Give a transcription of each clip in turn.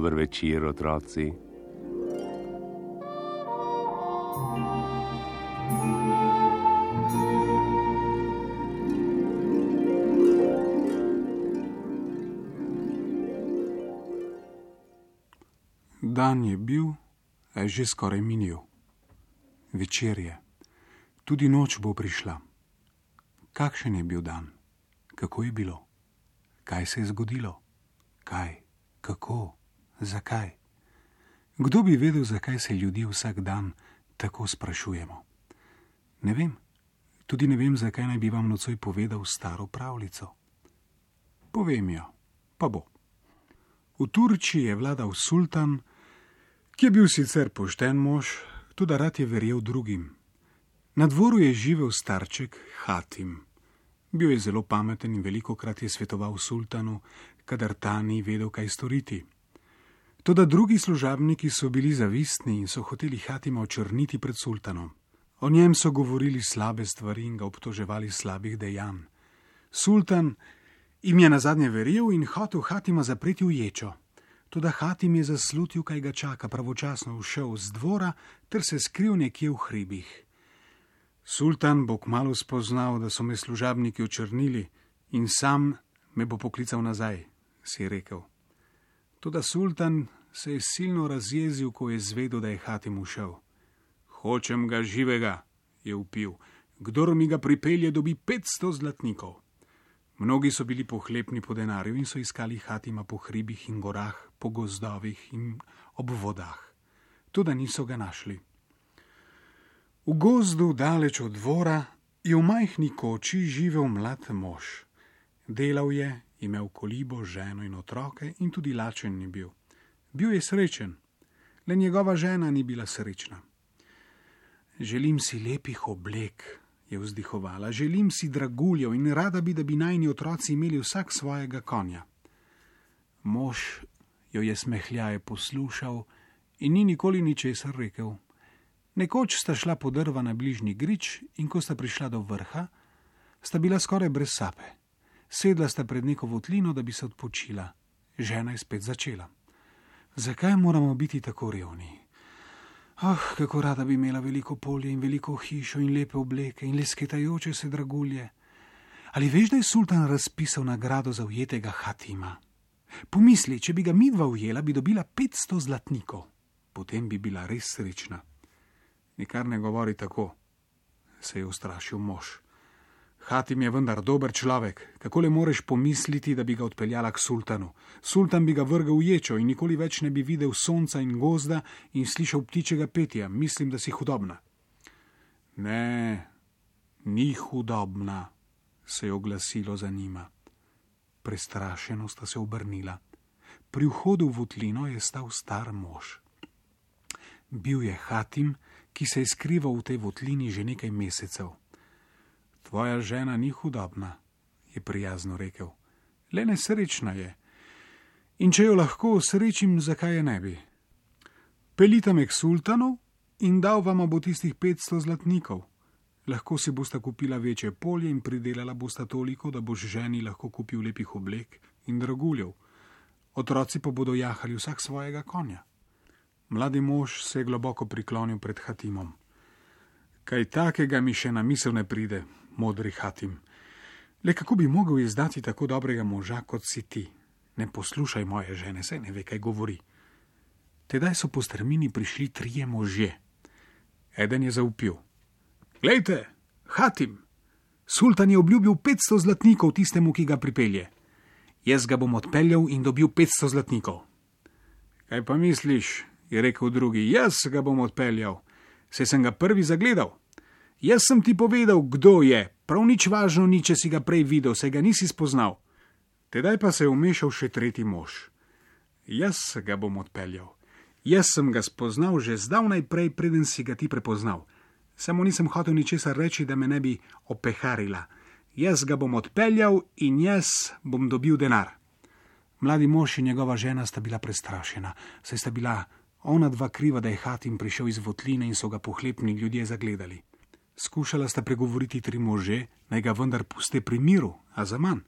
Dober večer, otroci. Dan je bil, a je že skoraj minil. Večer je, tudi noč bo prišla. Kakšen je bil dan, kako je bilo, kaj se je zgodilo, kaj, kako, zakaj. Kdo bi vedel, zakaj se ljudi vsak dan tako sprašujemo? Ne vem, tudi ne vem, zakaj naj bi vam nocoj povedal staro pravljico. Povem jo, pa bo. V Turčiji je vladal sultan, ki je bil sicer pošten mož, tudi rad je verjel drugim. Na dvoru je živel starček Hatim. Bil je zelo pameten in veliko krat je svetoval sultanu, kadar ta ni vedel, kaj storiti. Toda drugi služabniki so bili zavistni in so hoteli Hatima očrniti pred sultanom. O njem so govorili slabe stvari in ga obtoževali slabih dejanj. Sultan jim je na zadnje verjel in hotel Hatima zapreti v ječo. Toda Hatim je zaslutil, kaj ga čaka, pravočasno všel z dvora ter se skril nekje v hribih. Sultan bo kmalo spoznal, da so me služabniki očrnili in sam me bo poklical nazaj, si je rekel. Toda sultan se je silno razjezil, ko je zvedel, da je Hatim ušel. Hočem ga živega, je upil. Kdor mi ga pripelje, dobi 500 zlatnikov. Mnogi so bili pohlepni po denarju in so iskali Hatima po hribih in gorah, po gozdovih in ob vodah. Tudi niso ga našli. V gozdu, daleč od dvora, je v majhni koči živel mlad mož. Delal je, imel kolibo, ženo in otroke, in tudi lačen ni bil. Bil je srečen, le njegova žena ni bila srečna. Želim si lepih oblek, je vzdihovala, želim si draguljev in rada bi, da bi najni otroci imeli vsak svojega konja. Mož jo je smehljaje poslušal in ni nikoli ničesar rekel. Nekoč sta šla po drva na bližnji grič in ko sta prišla do vrha, sta bila skoraj brez sape. Sedla sta pred neko votlino, da bi se odpočila. Žena je spet začela. Zakaj moramo biti tako revni? Ah, oh, kako rada bi imela veliko polje in veliko hišo in lepe obleke in lesketajoče se dragulje. Ali veš, da je sultan razpisal nagrado za ujetega Hatima? Pomisli, če bi ga midva ujela, bi dobila 500 zlatnikov. Potem bi bila res srečna. Nikar ne govori tako, se je ustrašil mož. Hatim je vendar dober človek, kako le moreš pomisliti, da bi ga odpeljala k sultanu. Sultan bi ga vrgel v ječo in nikoli več ne bi videl sonca in gozda in slišal ptičjega petja. Mislim, da si hudobna. Ne, ni hudobna, se je oglasilo za njima. Prestrašeno sta se obrnila. Pri vhodu v votlino je stal star mož. Bil je Hatim, ki se je skrival v tej votlini že nekaj mesecev. Tvoja žena ni hudobna, je prijazno rekel, le nesrečna je. In če jo lahko srečim, zakaj je ne bi? Pelite me k sultanu in dal vam bo tistih 500 zlatnikov. Lahko si bosta kupila večje polje in pridelala bosta toliko, da boš ženi lahko kupil lepih oblek in draguljev. Otroci pa bodo jahali vsak svojega konja. Mladi mož se je globoko priklonil pred Hatimom. Kaj takega mi še na misel ne pride, modri Hatim. Le kako bi mogel izdati tako dobrega moža, kot si ti? Ne poslušaj moje žene, saj ne ve, kaj govori. Tedaj so po strmini prišli trije možje. Eden je zaupil: Glejte, Hatim, sultan je obljubil 500 zlatnikov tistemu, ki ga pripelje. Jaz ga bom odpeljal in dobil 500 zlatnikov. Kaj pa misliš? je rekel drugi: Jaz ga bom odpeljal, saj sem ga prvi zagledal. Jaz sem ti povedal, kdo je, prav nič važno ni, če si ga prej videl, se ga nisi spoznal. Tedaj pa se je umešal še tretji mož. Jaz ga bom odpeljal. Jaz sem ga spoznal že zdavnaj prej, preden si ga ti prepoznal. Samo nisem hotel ničesar reči, da me ne bi opeharila. Jaz ga bom odpeljal in jaz bom dobil denar. Mladi mož in njegova žena sta bila prestrašena, saj sta bila ona dva kriva, da je Hatim prišel iz votline in so ga pohlepni ljudje zagledali. Skušala sta pregovoriti tri može, naj ga vendar puste pri miru, a za manj.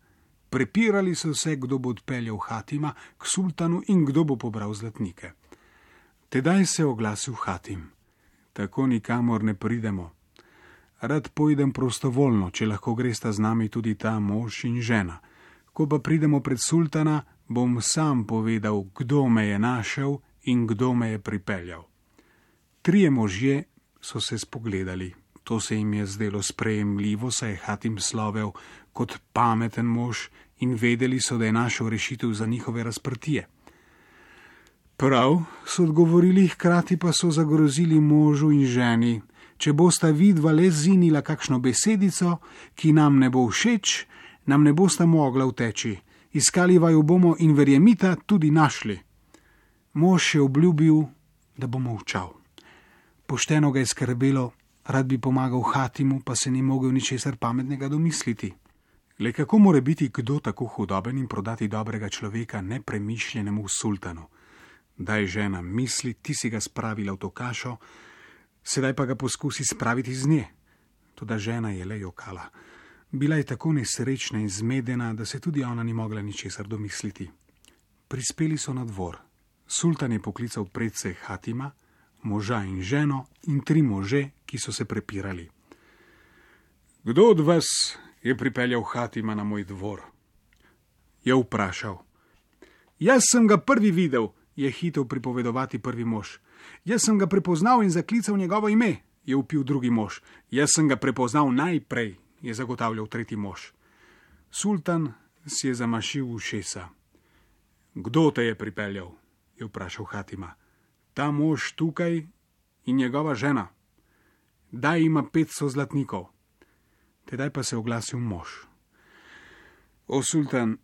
Prepirali so se, kdo bo odpeljal Hatima k sultanu in kdo bo pobral zlatnike. Tedaj se je oglasil Hatim: Tako nikamor ne pridemo. Rad pojdem prostovoljno, če lahko gresta z nami tudi ta mož in žena. Ko pa pridemo pred sultana, bom sam povedal, kdo me je našel in kdo me je pripeljal. Trije možje so se spogledali. To se jim je zdelo sprejemljivo, saj je Hatim slovel kot pameten mož in vedeli so, da je našel rešitev za njihove razprtije. Prav so odgovorili, hkrati pa so zagrozili možu in ženi, če bosta vidva le zinila kakšno besedico, ki nam ne bo všeč, nam ne bosta mogla vteči, iskali vaju bomo in verjemita tudi našli. Mož je obljubil, da bo molčal. Pošteno ga je skrbelo, rad bi pomagal Hatimu, pa se ni mogel ničesar pametnega domisliti. Le kako more biti kdo tako hudoben in prodati dobrega človeka nepremišljenemu sultanu? Daj žena misli, ti si ga spravila v to kašo, sedaj pa ga poskusi spraviti z nje. Toda žena je le jokala. Bila je tako nesrečna in zmedena, da se tudi ona ni mogla ničesar domisliti. Prispeli so na dvor. Sultan je poklical predse Hatima, moža in ženo in tri može, ki so se prepirali. Kdo od vas je pripeljal Hatima na moj dvor? Je vprašal. Jaz sem ga prvi videl, je hitel pripovedovati prvi mož. Jaz sem ga prepoznal in zaklical njegovo ime, je upil drugi mož. Jaz sem ga prepoznal najprej, je zagotavljal tretji mož. Sultan si je zamašil ušesa. Kdo te je pripeljal? je vprašal Hatima ta mož tukaj in njegova žena. Daj ima 500 zlatnikov. Tedaj pa se je oglasil mož. O sultan,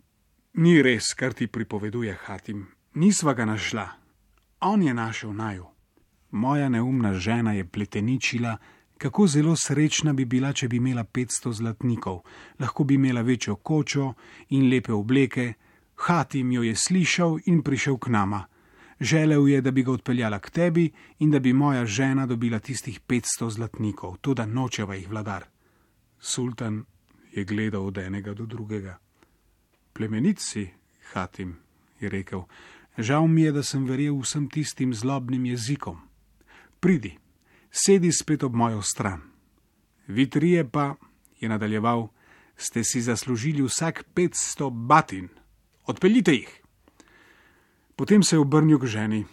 ni res, kar ti pripoveduje Hatim, nisva ga našla, on je našel naju. Moja neumna žena je pleteničila, kako zelo srečna bi bila, če bi imela 500 zlatnikov, lahko bi imela večjo kočo in lepe obleke. Hatim jo je slišal in prišel k nama. Želel je, da bi ga odpeljala k tebi in da bi moja žena dobila tistih 500 zlatnikov, tudi nočeva jih vladar. Sultan je gledal od enega do drugega. Plemenit si, Hatim, je rekel, žal mi je, da sem verjel vsem tistim zlobnim jezikom. Pridi, sedi spet ob mojo stran. Vitrije pa, je nadaljeval, ste si zaslužili vsak 500 batin. Odpeljite jih! Potem se je obrnil k ženi.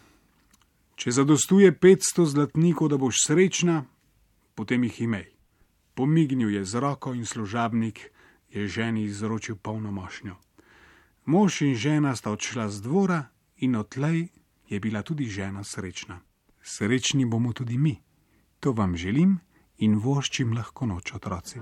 Če zadostuje 500 zlatnikov, da boš srečna, potem jih imej. Pomignil je z roko in služabnik je ženi izročil polno mošnjo. Mož in žena sta odšla z dvora in odtlej je bila tudi žena srečna. Srečni bomo tudi mi. To vam želim in voščim lahko noč otroci.